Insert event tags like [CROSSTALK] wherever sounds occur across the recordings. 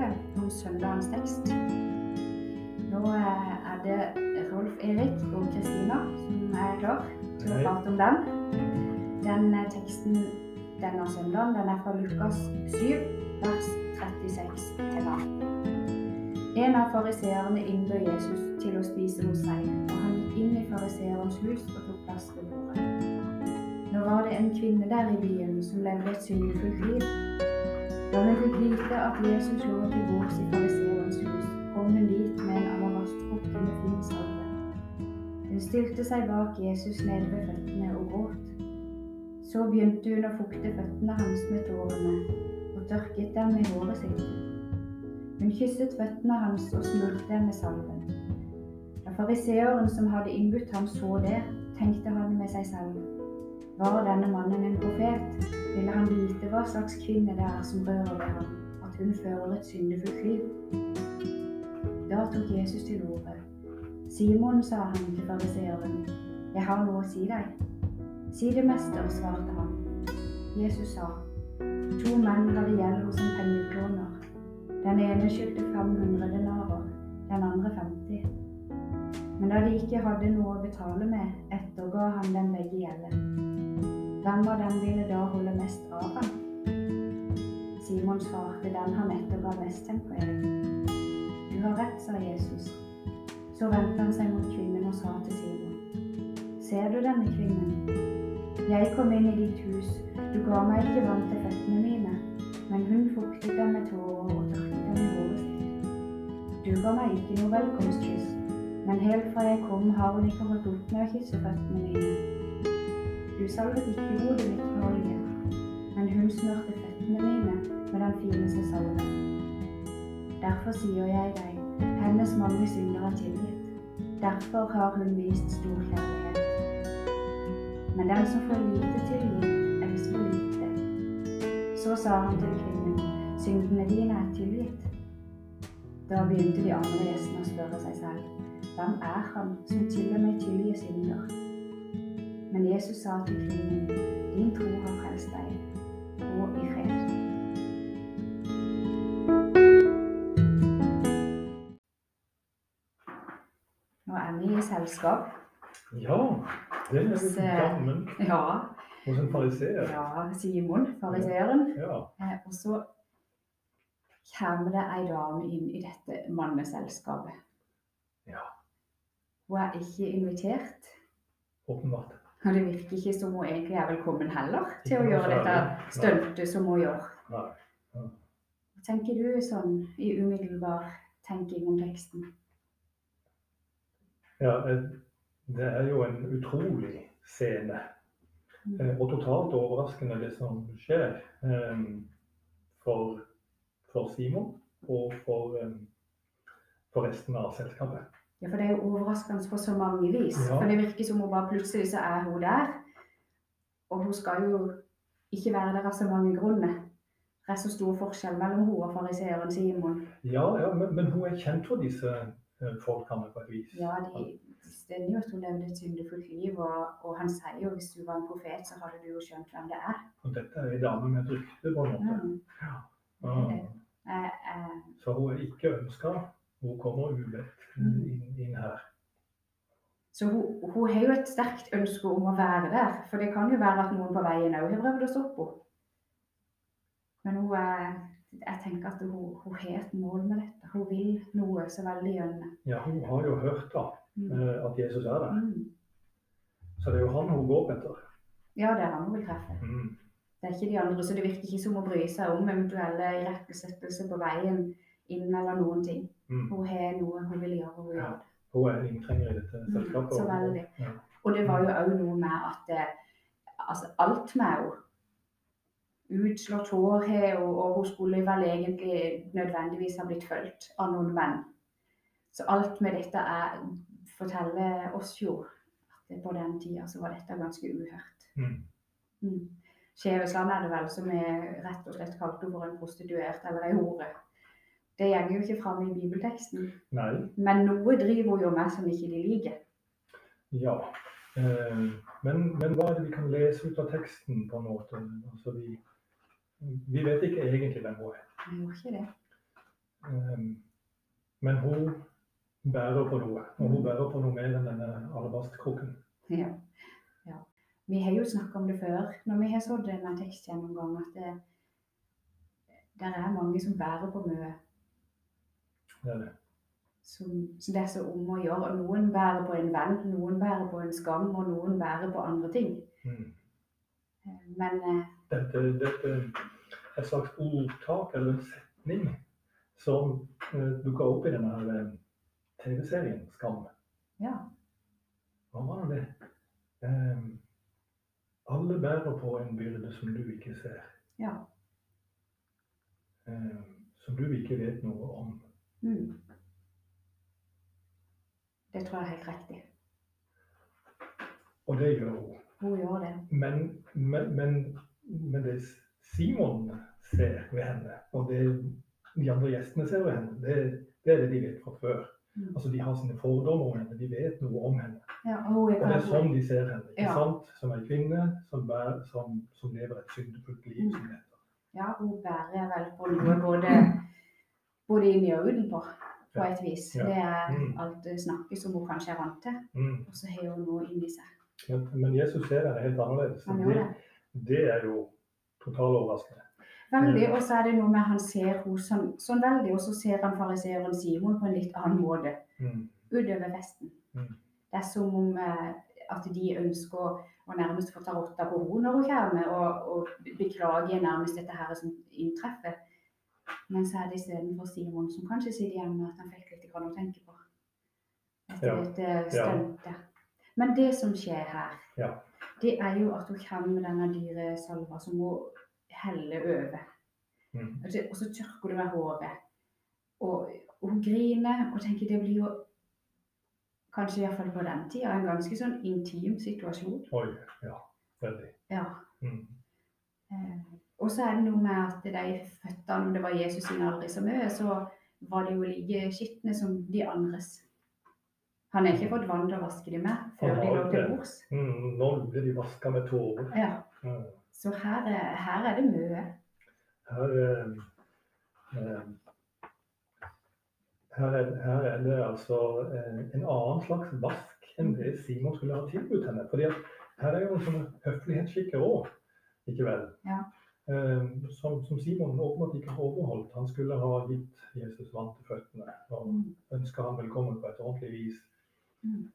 bibelsamtale om søndagens tekst. Nå eh, er det Rolf Erik og Kristina som er klar til å prate om den. Den eh, teksten denne søndagen den er fra Lukas 7, vers 36 til 18. En av fariseerne innbød Jesus til å spise hos seg, og han gikk inn i fariseerens hus og tok plass ved bordet. Nå var det en kvinne der i byen som levde et syndefullt liv. Da vi fikk vite at Jesus lå til bords i fariseerens hus, kom hun dit med en alabastkrukke med fin salve. Hun stilte seg bak Jesus nede ved føttene og gråt. Så begynte hun å fukte føttene hans med tårene og tørket dem med håret sitt. Hun kysset føttene hans og smurte dem med salven. Da fariseeren som hadde innbudt ham så det, tenkte han med seg selv. Var denne mannen en profet, ville han vite hva slags kvinne det er som rører ved ham, at hun fører et syndefullt liv. Da tok Jesus til orde. Simon, sa han til fariseeren, jeg har noe å si deg. Si det, mester, svarte han. Jesus sa, to menn hadde gjeld hos en pengeutlåner. Den ene skyldte 500 denarer, den andre 50. Men da de ikke hadde noe å betale med, etterga han dem begge gjelden. Hvem av dem ville da holde mest av ham? Simon svarte den han etterga mest, tenker jeg. Du har rett, sa Jesus. Så vendte han seg mot kvinnen og sa til Simon. Ser du denne kvinnen? Jeg kom inn i ditt hus, du ga meg ikke vann til føttene mine, men hun fuktet dem med tårer og tørket dem i håret. Du ga meg ikke noe velkomstkyss, men helt fra jeg kom har hun ikke holdt opp med å kysse føttene mine. Du salvet ikke hodet mitt med olje, men hun smurte føttene mine med den fineste salven. Derfor sier jeg deg, hennes mange synder er tilgitt. Derfor har hun vist stor kjærlighet. Men den som får lite tilgitt, elsker lite. Så sa han til kvinnen, syndene dine er tilgitt. Da begynte de andre gjestene å spørre seg selv, hvem er han som til og med tilgir synder? Men Jesus sa til kvinnen, din tro har frelst deg. Gå i fred. Nå er vi i selskap. Ja, det er litt gammel Ja, hos en fariseer. ja Simon, fariseeren. Ja. Ja. og så kommer det ei dame inn i dette manneselskapet. Ja. Hun er ikke invitert. Åpenbart. Og det virker ikke som hun egentlig er velkommen heller til å gjøre dette stuntet som hun gjør. Hva tenker du sånn i umiddelbar tenking om teksten? Ja, eh, det er jo en utrolig scene. Mm. Eh, Og totalt overraskende det som skjer eh, for, for Simon og for, for resten av selskapet. Ja, for det er jo overraskende på så mange vis. Ja. For det virker som hun bare plutselig så er hun der. Og hun skal jo ikke være der av så mange grunner. Det er så stor forskjell mellom hun og fariseeren Simon. Ja, ja men, men hun er kjent for disse eh, folkene på et vis. Ja, de stender jo at hun levde et syndefullt liv, og, og han sier jo hvis du var en profet, så hadde du jo skjønt hvem det er. Og dette er en dame med et rykte på en måte. Mm. Ah. Eh, eh, Så hun er ikke ønska. Hun kommer ubedt Mm. inn, inn her. så hun, hun har jo et sterkt ønske om å være der. For det kan jo være at noen på veien òg har prøvd å stoppe henne. Men hun er, jeg tenker at hun, hun har et mål med dette. Hun vil noe så veldig gjerne. Ja, hun har jo hørt da Mm. eh, at Jesus er der. Mm. Så det er jo han hun går etter. Ja, det er han hun vil treffe. Mm. Det er ikke de andre, så det virker ikke som å bry seg om eventuelle irettesettelser på veien inn eller noen ting. Mm. Hun har noe hun vil gjøre, hun Ja. Hun er inntrenger i dette Mm, selskapet. så veldig. Ja. Og det var jo òg noe med at eh, altså, alt med henne Utslått hår har hun, og hun skulle vel egentlig nødvendigvis ha blitt fulgt av noen menn. Så alt med dette er, forteller oss jo at på den tida så var dette ganske uhørt. Mm. Mm. Skjevesland er det vel som er rett og slett kalt henne for en prostituert eller ei hore. Det går jo ikke fram i bibelteksten, Nei. men noe driver hun jo med som ikke de liker. Ja. Eh, men, men hva er det vi kan lese ut av teksten på en måte? Altså, vi, vi vet ikke egentlig hvem hun er. Vi gjorde ikke det. Eh, men hun bærer på noe. Og hun bærer på noe mer enn denne alabastkrukken. Ja. ja. Vi har jo snakka om det før når vi har sådd denne tekstgjennomgang, at det, der er mange som bærer på mye. Det er det. Som, som det er så om å gjøre. Og noen bærer på en venn, noen bærer på en skam, og noen bærer på andre ting. Mm. Eh, Men eh, Dette, dette er et slags ordtak eller en setning som uh, dukka opp i denne eh, TV-serien Skam. ja. Hva var det? Um, alle bærer på en byrde som du ikke ser. ja. Um, som du ikke vet noe om. Mm. Det tror jeg er helt riktig. Og det gjør hun. Hun gjør det. Men, men, men, men det Simon ser ved henne, og det de andre gjestene ser ved henne, det, det er det de vet fra før. Mm. Altså De har sine fordommer om henne, de vet noe om henne. Ja, og Og det er sånn de ser henne. ikke Ja. sant? Som ei kvinne som, bærer, som, som lever et syndefullt liv. som heter. Ja, hun bærer vel på noe både, både inni og utenpå, på et vis. Ja. Det er Mm. alt det snakket som hun kanskje er vant til, Mm. og så har hun noe inni seg. Men, men Jesus ser henne helt annerledes. Det, det. er jo totaloverraskende. Veldig, Mm. og så er det noe med han ser henne sånn, sånn veldig, og så ser han fariseeren Simon på en litt annen måte Mm. utover festen. Mm. Det er som om eh, at de ønsker å, å nærmest få ta rotta på henne når hun kommer, og, og beklager nærmest dette her som inntreffer. Men så er det istedenfor Simon som kanskje sitter igjen med at han fikk litt å tenke på. Etter Ja. dette stuntet. Men det som skjer her, Ja. det er jo at hun kommer med denne dyre salva som hun heller over. Mm. Og så- tørker hun med håret. Og, og hun griner og tenker det blir jo kanskje iallfall på den tida en ganske sånn intim situasjon. Oi. Ja. Veldig. Ja. Mm. Eh, og så er det noe med at de føttene, om det var Jesus sine aldri så mye, så var de jo like skitne som de andres. Han har ikke fått vann til å vaske dem med før de lå til bords. Mm. Nå blir de vaska med tårer. Ja. Mm. Så her er, her er det mye. Her, eh, eh, her, er, her er det altså eh, en annen slags vask enn det Simon skulle ha tilbudt henne. Fordi her er jo noen sånne høflighetsskikker òg, ikke vel? Ja. Eh, som, som Simon åpenbart ikke har overholdt. Han skulle ha gitt Jesus vann til føttene og Mm. ønska ham velkommen på et ordentlig vis. Mm.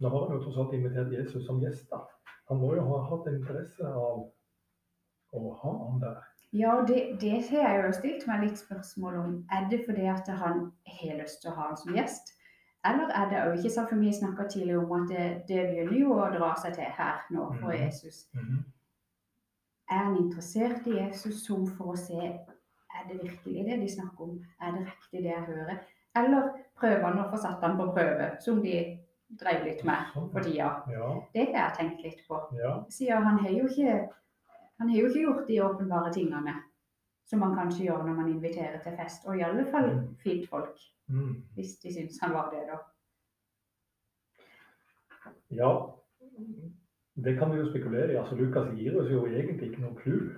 Nå har han jo tross alt invitert Jesus som gjest. da. Han må jo ha hatt interesse av å ha ham der. Ja, og det, det har jeg jo stilt meg litt spørsmål om. Er det fordi at han har lyst til å ha ham som gjest? Eller er det òg ikke sant, for vi snakka tidligere om at det, det begynner jo å dra seg til her nå for Mhm. Jesus. Mhm. Er han interessert i Jesus som for å se er det virkelig det de snakker om? Er det riktig det jeg hører? Eller prøver han å få satt han på prøve, som de drev litt med for tida? Ja, Det har jeg tenkt litt på. ja. Siden han har jo ikke han har jo ikke gjort de åpenbare tingene som man kanskje gjør når man inviterer til fest. Og i alle fall Mm. fint folk, Mm. hvis de syns han var det, da. ja. Det kan vi jo spekulere i. altså Lukas gir oss jo egentlig ikke noe clue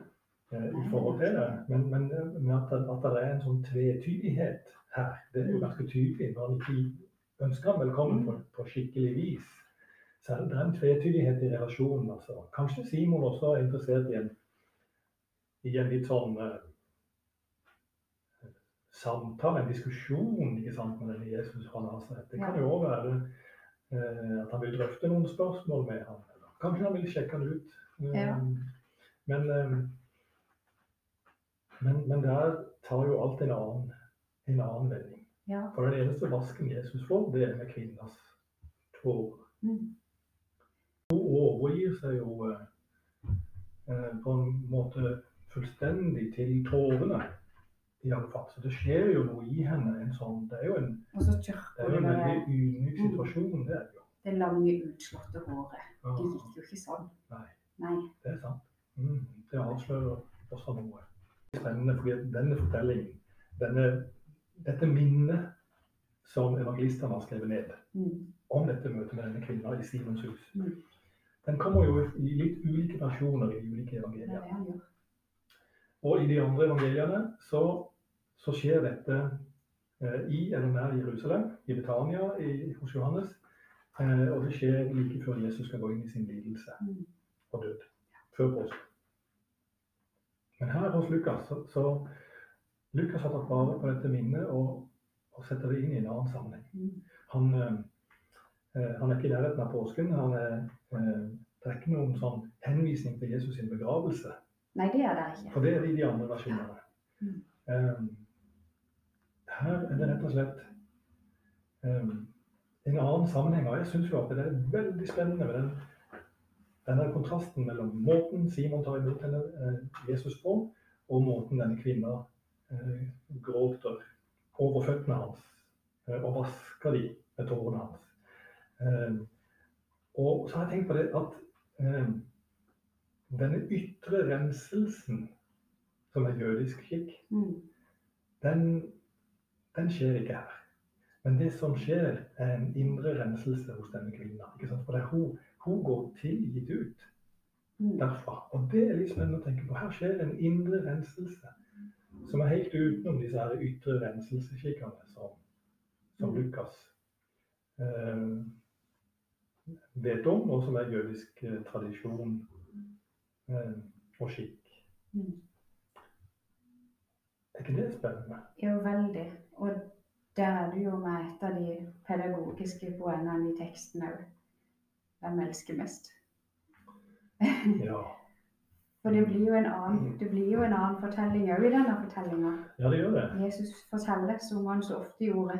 eh, i forhold til det. Men, men eh, at, at det er en sånn tvetydighet her, det er jo ganske tydelig. Når han ikke ønsker ham velkommen på, på skikkelig vis, så er det, det er en tvetydighet i relasjonen. altså. Kanskje Simon også er interessert i en, i en litt sånn eh, samtale, en diskusjon ikke sant, med denne Jesus fra Nasaret. Det kan jo òg være eh, at han vil drøfte noen spørsmål med ham. Kanskje han vil sjekke den ut. Eh, Ja. Men, eh, men, men der tar jo alt en annen, en annen vending. Ja. For den eneste vasken Jesus får, det er med kvinners tårer. Mm. Hun overgir seg jo eh, eh, på en måte fullstendig til tårene. I alle fall. Så det skjer jo noe i henne. en sånn, Det er jo en, det er jo en veldig ydmyk situasjon. det er jo. Det lange, utslåtte håret. Det gikk jo ikke sånn. Nei. Nei. det er sant. Mm, det avslører også noe. Spennende, fordi denne fortellingen, denne, dette minnet som evangelistene har skrevet ned Mm. om dette møtet med denne kvinna i Simons hus, Mm. den kommer jo i litt ulike versjoner i de ulike evangeliene. Og i de andre evangeliene så så skjer dette eh, i eller nær Jerusalem, i Betania i, hos Johannes. Eh, og det skjer like før Jesus skal gå inn i sin lidelse Mm. og død. Før påske. Men her hos Lukas så, så Lukas har tatt vare på dette minnet og, og setter det inn i en annen sammenheng. Mm. Han, eh, eh, han er ikke i nærheten av påsken. Han er, eh, det er ikke noen sånn henvisning til Jesus sin begravelse. Nei, det er det ikke. For det er det i de andre versjonene. Mm. Um, her er det rett og slett um, en annen sammenheng. Og jeg syns jo at det er veldig spennende med den, denne kontrasten mellom måten Simon tar imot henne, eh, Jesus på, og måten denne kvinna eh, gråter over føttene hans eh, og vasker de med tårene hans. Og så har jeg tenkt på det at denne ytre renselsen som er jødisk skikk, Mm. den, den skjer ikke her. Men det som skjer, er en indre renselse hos denne kvinna. For det er hun, hun går tilgitt ut Mm. derfra. Og det er litt spennende å tenke på. Her skjer en indre renselse som er helt utenom disse her ytre renselseskikkene som, som Mm. Lukas eh, vet om, og som er jødisk eh, tradisjon eh, og skikk. Mm. Er ikke det spennende? Jo, veldig. Og der er du jo med et av de pedagogiske poengene i teksten òg. Hvem elsker mest? Ja, [LAUGHS] For det blir jo en annen, det blir jo en annen fortelling òg i denne fortellinga. ja det gjør det. Jesus forteller som han så ofte gjorde.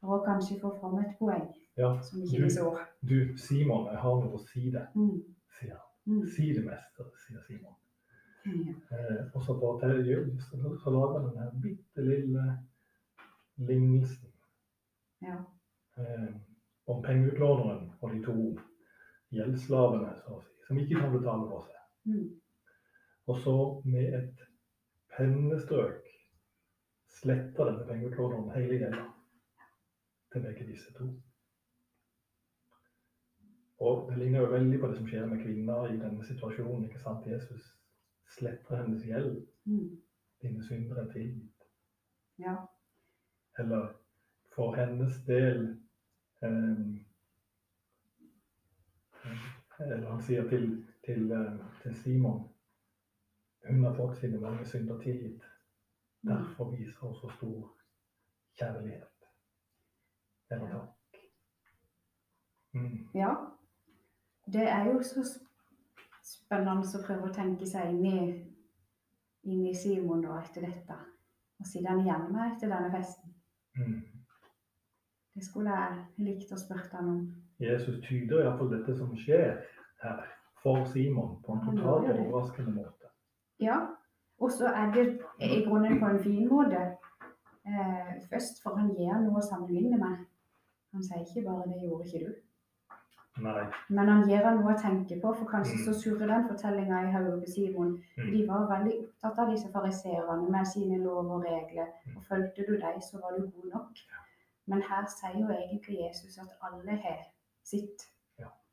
For å kanskje få fram et poeng Ja, som ikke vi så. Du, Simon, jeg har noe å si deg, Mm. sier han. Mm. Si det, meste, sier Simon. Ja. Eh, og så, så, så lager han denne bitte lille lignelsen Ja. eh, om pengeutlåneren og de to gjeldsslavene, så å si, som ikke kan betale for seg. Mm. Og så med et pennestrøk sletter denne pengeutlåneren hele gjelda til begge disse to. Og det ligner jo veldig på det som skjer med kvinner i denne situasjonen. ikke sant? Jesus sletter hennes gjeld. Mm. Dine syndere er tilgitt. ja. Eller for hennes del eh, Eller han sier til, til, eh, til Simon Hun har fått sine mange synder tilgitt. Mm. Derfor viser hun så stor kjærlighet. Eller takk. Mm. Ja. Det er jo så spennende å prøve å tenke seg inn i, inn i Simon da etter dette. Og sitte han med etter denne festen. Mm. Det skulle jeg likt å spørre han om. Jesus tyder iallfall dette som skjer her, for Simon på en totalt overraskende måte. Ja, og så er det i grunnen på en fin måte. Eh, først for han gir noe å sammenligne med. Han sier ikke bare 'det gjorde ikke du'. Nei. Men han gir han noe å tenke på, for kanskje Mm. så surrer den fortellinga i hodet på Simon. Mm. De var veldig opptatt av disse fariseerne med sine lover og regler. Mm. Og fulgte du dem, så var du god nok. Men her sier jo egentlig Jesus at alle har sitt.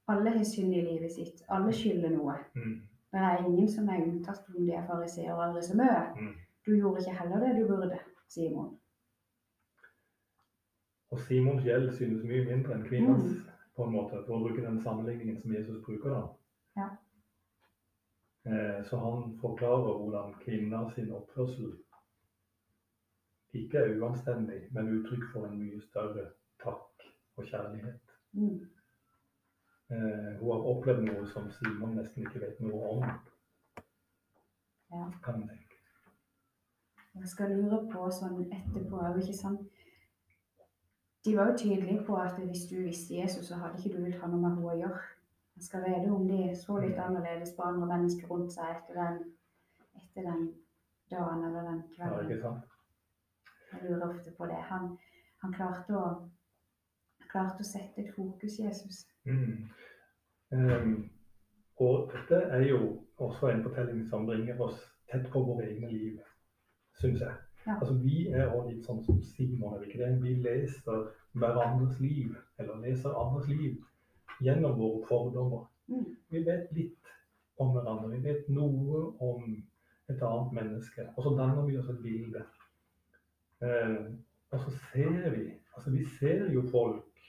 Alle har synd i livet sitt. Alle skylder noe. Men Det er ingen som er unntatt om de er fariseere eller som er. Mm. Du gjorde ikke heller det du burde, Simon. Og Simons gjeld synes mye mindre enn kvinnens, Mm. på en måte, for å bruke den sammenligningen som Jesus bruker da. Ja. Eh, så han forklarer hvordan kvinna sin oppførsel ikke er uanstendig, men uttrykk for en mye større takk og kjærlighet. Mm. Eh, hun har opplevd noe som Simon nesten ikke vet noe om, Ja. kan jeg. Jeg skal lure på sånn etterpå ikke sant. De var jo tydelige på at hvis du visste Jesus, så hadde ikke du villet ha noe med henne å gjøre. Skal vite om de så litt annerledes på andre mennesker rundt seg etter den, etter den dagen eller den kvelden. Jeg lurer ofte på det. Han, han klarte, å, klarte å sette et fokus, Jesus. Mm. Um, og dette er jo også en fortelling som bringer oss tett på våre egne liv, syns jeg. Ja. Altså, vi er også litt sånn som Simon, er vi ikke det? Vi leser hverandres liv, eller leser andres liv, gjennom våre fordommer. Mm. Vi vet litt om hverandre. Vi vet noe om et annet menneske. Og så danner vi oss et bilde. Eh, og så ser vi Altså, vi ser jo folk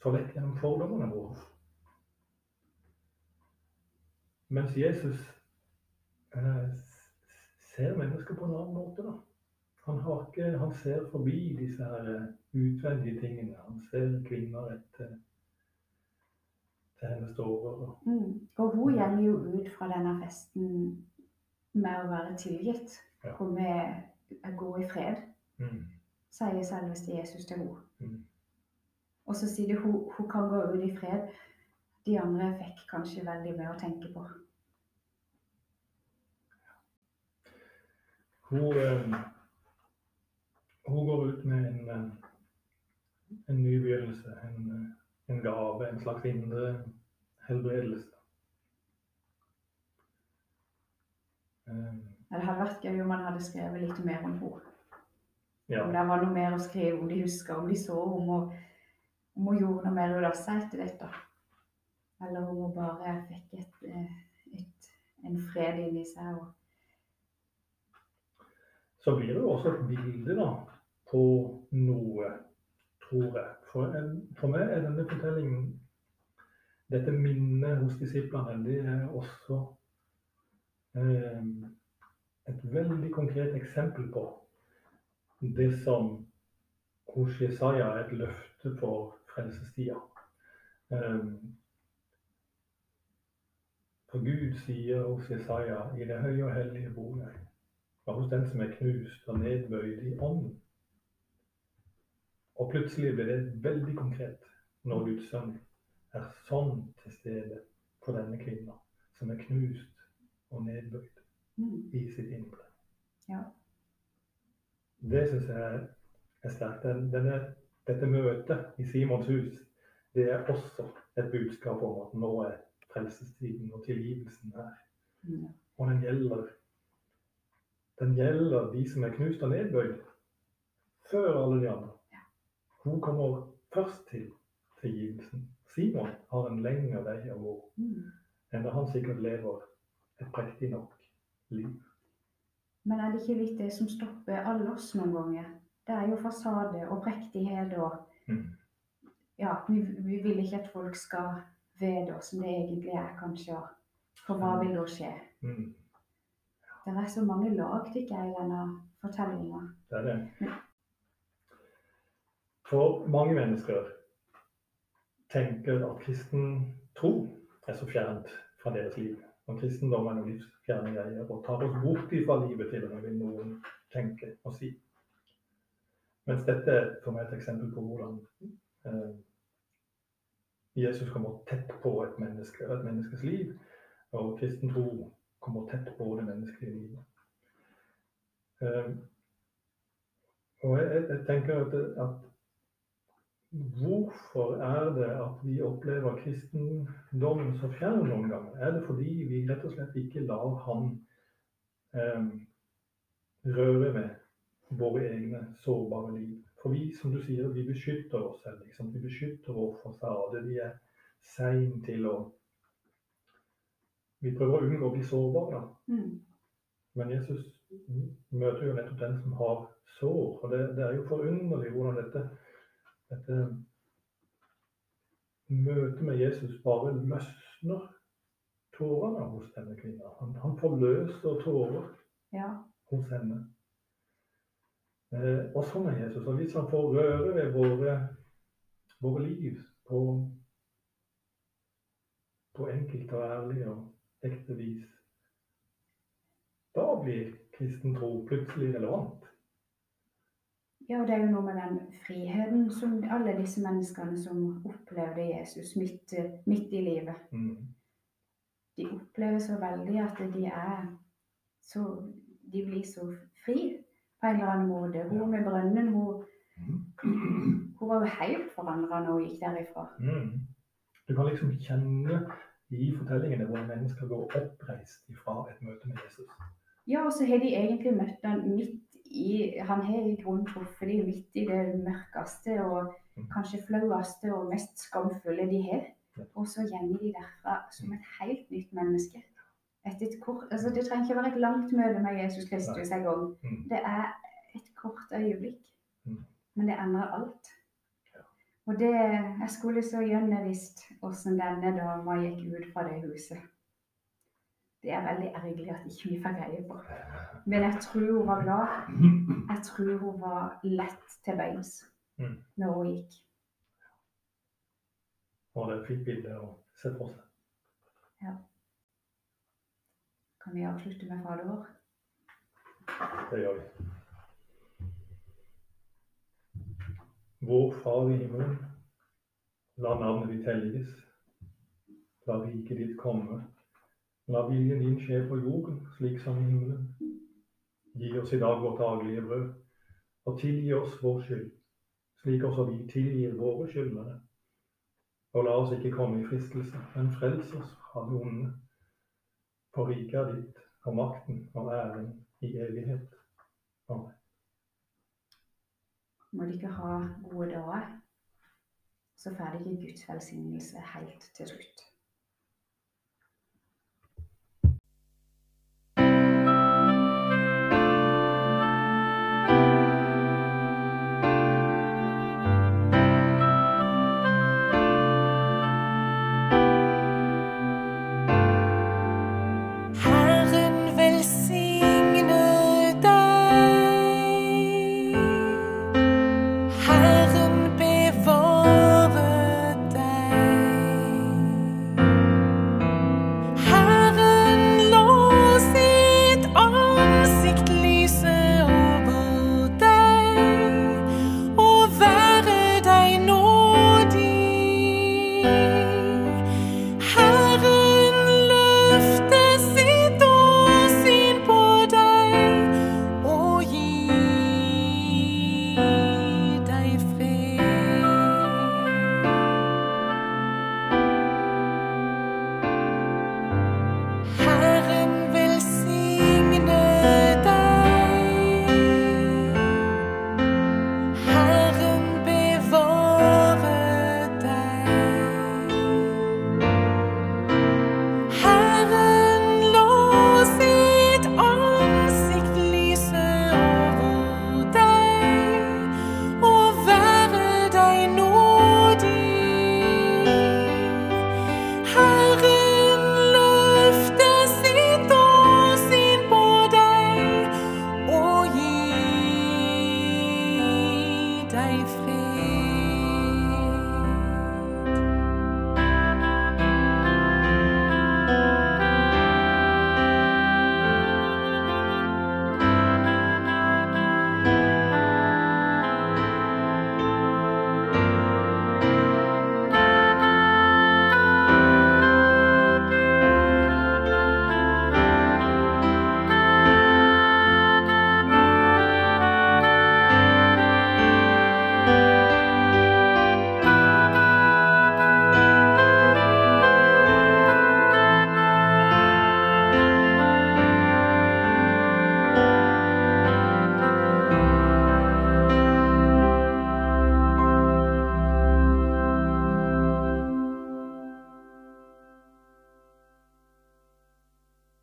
så lett gjennom fordommene våre. Mens Jesus eh, ser mennesker på en annen måte. da. Han, ikke, han ser forbi disse her eh, utvendige tingene. Han ser kvinner etter til hennes dårer. Mm. Og hun går jo ut fra denne festen med å være tilgitt. Ja. Og med å gå i fred, Mm. sier selveste Jesus til henne. Mm. Og så sier de hun, hun kan gå ut i fred. De andre fikk kanskje veldig mye å tenke på. Hun, eh, hun går ut med en, eh, en ny begynnelse, en, eh, en gave, en slags indre helbredelse. Eh, Det hadde vært gøy om man hadde skrevet litt mer om henne. ja. Om det var noe mer å skrive, om de husker, om de så om hun, om hun gjorde noe mer ut av seg etter dette. Eller om hun bare fikk et, eh, et, en fred inni seg. Og, Så blir det jo også et bilde da, på noe, tror jeg. For, en, for meg er denne fortellingen Dette minnet hos disiplene, det er også eh, et veldig konkret eksempel på det som hos Jesaja er et løfte for frelsestida. Eh, for Gud sier hos Jesaja i det høye og hellige bor jeg og hos den som er knust og nedbøyd i ånden. Og plutselig blir det veldig konkret når Guds sønn er sånn til stede for denne kvinna, som er knust og nedbøyd mm, i sitt indre. Ja. Det syns jeg er sterkt. Den, denne, dette møtet i Simons hus, det er også et budskap om at nå er frelsestiden og tilgivelsen her. mm, Og den gjelder den gjelder de som er knust og nedbøyd, før alle de andre. Hun kommer først til tilgivelsen. Simon har en lengre vei å gå, mm. enda han sikkert lever et prektig nok liv. Men er det ikke litt det som stopper alle oss noen ganger? Det er jo fasade og prektighet og Mm. Ja, vi, vi vil ikke at folk skal vite hvordan det egentlig er, kanskje. For hva vil da skje? Mm. Det er så mange lag, tykker jeg, i denne fortellinga. Det er det. For mange mennesker tenker at kristen tro er så fjernt fra deres liv. Og kristendom er noe livsfjerne greier og tar oss bort fra livet til og med, vil noen tenke og si. Mens dette er for meg et eksempel på hvordan eh, Jesus kommer tett på et menneske, et menneskes liv, og kristen tro kommer tett på det menneskelige livet. Eh, og jeg, jeg, tenker at, at Hvorfor er det at vi opplever kristendommen så fjern noen ganger? Er det fordi vi rett og slett ikke lar Han eh, røre med våre egne sårbare liv? For vi, som du sier, vi beskytter oss selv. Liksom. Vi beskytter vår fasade. Vi er sein til å Vi prøver å unngå å bli sårbare. Mm. Men Jesus møter jo nettopp den som har sår. Og det, det er jo forunderlig hvordan dette, dette møtet med Jesus bare løsner tårene hos denne kvinna. Han, han forløser tårer Ja. hos henne. Eh, og sånn er Jesus. Og hvis han får røre ved våre, våre liv på, på enkelt og ærlig og ekte vis, da blir kristen tro plutselig relevant. Ja, og det er jo noe med den friheten som alle disse menneskene som opplevde Jesus midt, midt i livet, Mm. de opplever så veldig at de er så De blir så fri på en eller annen måte. Hun med brønnen, hun, hun var jo helt forandra når hun gikk derifra. Mm. Du kan liksom kjenne i fortellingene hvor mennesker går oppreist ifra et møte med Jesus. Ja, og så har de egentlig møtt han midt i Han har i grunnen truffet de midt i det mørkeste og Mm. kanskje flaueste og mest skamfulle de har. Og så går de derfra som et helt nytt menneske. kort, altså Det trenger ikke være et langt møte med Jesus Kristus en gang. Mm. Det er et kort øyeblikk. Mm. Men det endrer alt. Og det, Jeg skulle så gjerne visst hvordan denne dama gikk ut fra det huset. Det er veldig ergerlig at ikke vi får greie på. Men jeg tror hun var glad. Jeg tror hun var lett til beins Mm. når hun gikk. Og det er et fint bilde å se for seg. Kan vi avslutte med Fader vår? Det gjør vi. Vår Far i himmelen. La navnet ditt helliges. La riket ditt komme. La viljen din skje på jorden, slik som i himmelen. Gi oss i dag vårt daglige brød, og tilgi oss vår skyld, slik også vi tilgir våre skyldnere. Og la oss ikke komme i fristelse, men frels oss fra det onde. For riket er ditt, og makten og æren i evighet. Amen. Må dere ha gode dager, så får ikke Guds velsignelse helt til slutt.